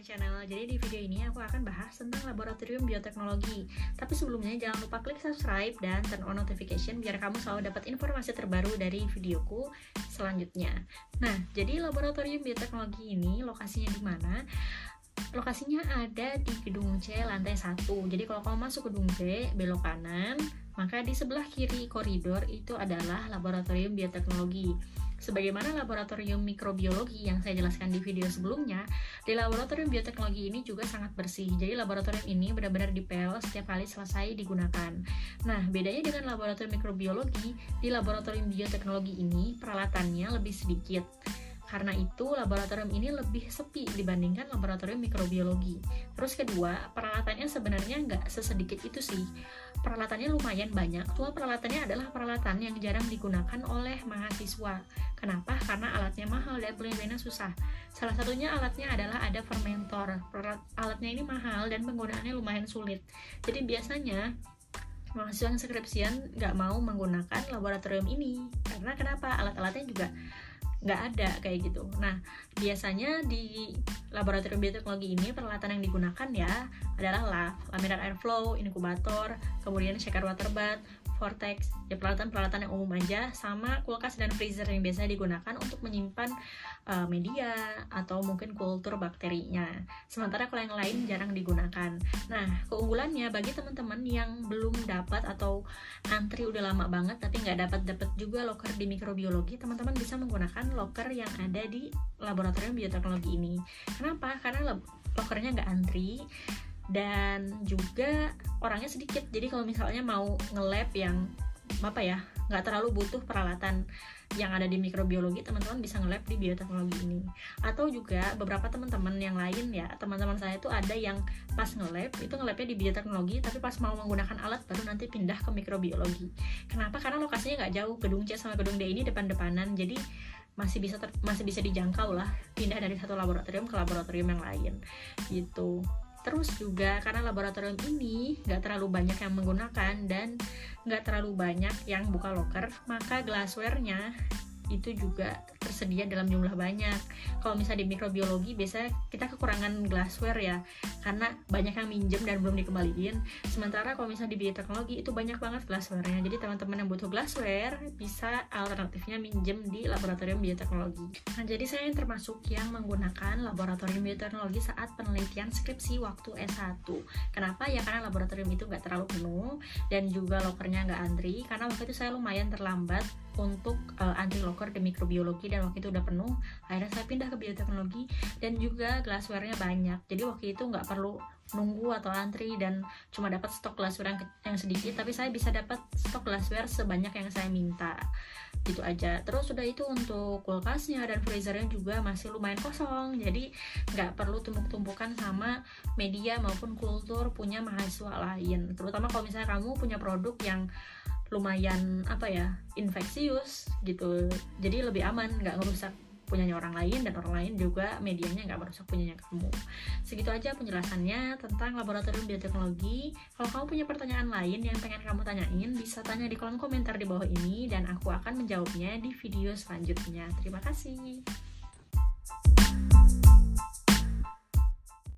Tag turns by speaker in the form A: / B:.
A: my channel. Jadi di video ini aku akan bahas tentang laboratorium bioteknologi. Tapi sebelumnya jangan lupa klik subscribe dan turn on notification Biar kamu selalu dapat informasi terbaru dari videoku selanjutnya. Nah, jadi laboratorium bioteknologi ini lokasinya di mana? Lokasinya ada di gedung C lantai 1 Jadi kalau kamu masuk gedung C, belok kanan Maka di sebelah kiri koridor itu adalah laboratorium bioteknologi Sebagaimana laboratorium mikrobiologi yang saya jelaskan di video sebelumnya, di laboratorium bioteknologi ini juga sangat bersih. Jadi laboratorium ini benar-benar dipel setiap kali selesai digunakan. Nah, bedanya dengan laboratorium mikrobiologi, di laboratorium bioteknologi ini peralatannya lebih sedikit. Karena itu, laboratorium ini lebih sepi dibandingkan laboratorium mikrobiologi. Terus kedua, peralatannya sebenarnya nggak sesedikit itu sih. Peralatannya lumayan banyak. Cuma peralatannya adalah peralatan yang jarang digunakan oleh mahasiswa. Kenapa? Karena alatnya mahal dan penyediaannya susah. Salah satunya alatnya adalah ada fermentor. Alatnya ini mahal dan penggunaannya lumayan sulit. Jadi biasanya mahasiswa yang skripsian nggak mau menggunakan laboratorium ini karena kenapa alat-alatnya juga nggak ada kayak gitu. Nah, biasanya di laboratorium bioteknologi ini peralatan yang digunakan ya adalah lab, laminar airflow, inkubator, kemudian shaker water bath, vortex, ya peralatan-peralatan yang umum aja, sama kulkas dan freezer yang biasa digunakan untuk menyimpan uh, media atau mungkin kultur bakterinya. Sementara kalau yang lain jarang digunakan. Nah, keunggulannya bagi teman-teman yang belum dapat atau antri udah lama banget tapi nggak dapat dapat juga locker di mikrobiologi, teman-teman bisa menggunakan locker yang ada di laboratorium bioteknologi ini. Kenapa? Karena lockernya nggak antri dan juga orangnya sedikit. Jadi kalau misalnya mau nge-lab yang apa ya nggak terlalu butuh peralatan yang ada di mikrobiologi teman-teman bisa nge-lab di bioteknologi ini. Atau juga beberapa teman-teman yang lain ya teman-teman saya itu ada yang pas nge-lab itu nge-labnya di bioteknologi tapi pas mau menggunakan alat baru nanti pindah ke mikrobiologi. Kenapa? Karena lokasinya nggak jauh gedung C sama gedung D ini depan-depanan jadi masih bisa masih bisa dijangkau lah pindah dari satu laboratorium ke laboratorium yang lain. Gitu Terus juga karena laboratorium ini nggak terlalu banyak yang menggunakan dan nggak terlalu banyak yang buka locker, maka glassware-nya itu juga tersedia dalam jumlah banyak. Kalau misalnya di mikrobiologi biasanya kita kekurangan glassware ya, karena banyak yang minjem dan belum dikembaliin. Sementara kalau misalnya di bioteknologi itu banyak banget glassware-nya. Jadi teman-teman yang butuh glassware bisa alternatifnya minjem di laboratorium bioteknologi. Nah, jadi saya termasuk yang menggunakan laboratorium bioteknologi saat penelitian skripsi waktu S1. Kenapa? Ya karena laboratorium itu nggak terlalu penuh dan juga lokernya nggak antri. Karena waktu itu saya lumayan terlambat untuk uh, antri locker di mikrobiologi dan waktu itu udah penuh. Akhirnya saya pindah ke bioteknologi dan juga glassware-nya banyak. Jadi waktu itu nggak perlu nunggu atau antri dan cuma dapat stok glassware yang, yang sedikit tapi saya bisa dapat stok glassware sebanyak yang saya minta. Gitu aja. Terus sudah itu untuk kulkasnya dan freezernya juga masih lumayan kosong. Jadi nggak perlu tumpuk-tumpukan sama media maupun kultur punya mahasiswa lain. Terutama kalau misalnya kamu punya produk yang lumayan apa ya infeksius gitu. Jadi lebih aman nggak ngerusak punyanya orang lain dan orang lain juga medianya nggak merusak punyanya kamu. Segitu aja penjelasannya tentang laboratorium bioteknologi. Kalau kamu punya pertanyaan lain yang pengen kamu tanyain bisa tanya di kolom komentar di bawah ini dan aku akan menjawabnya di video selanjutnya. Terima kasih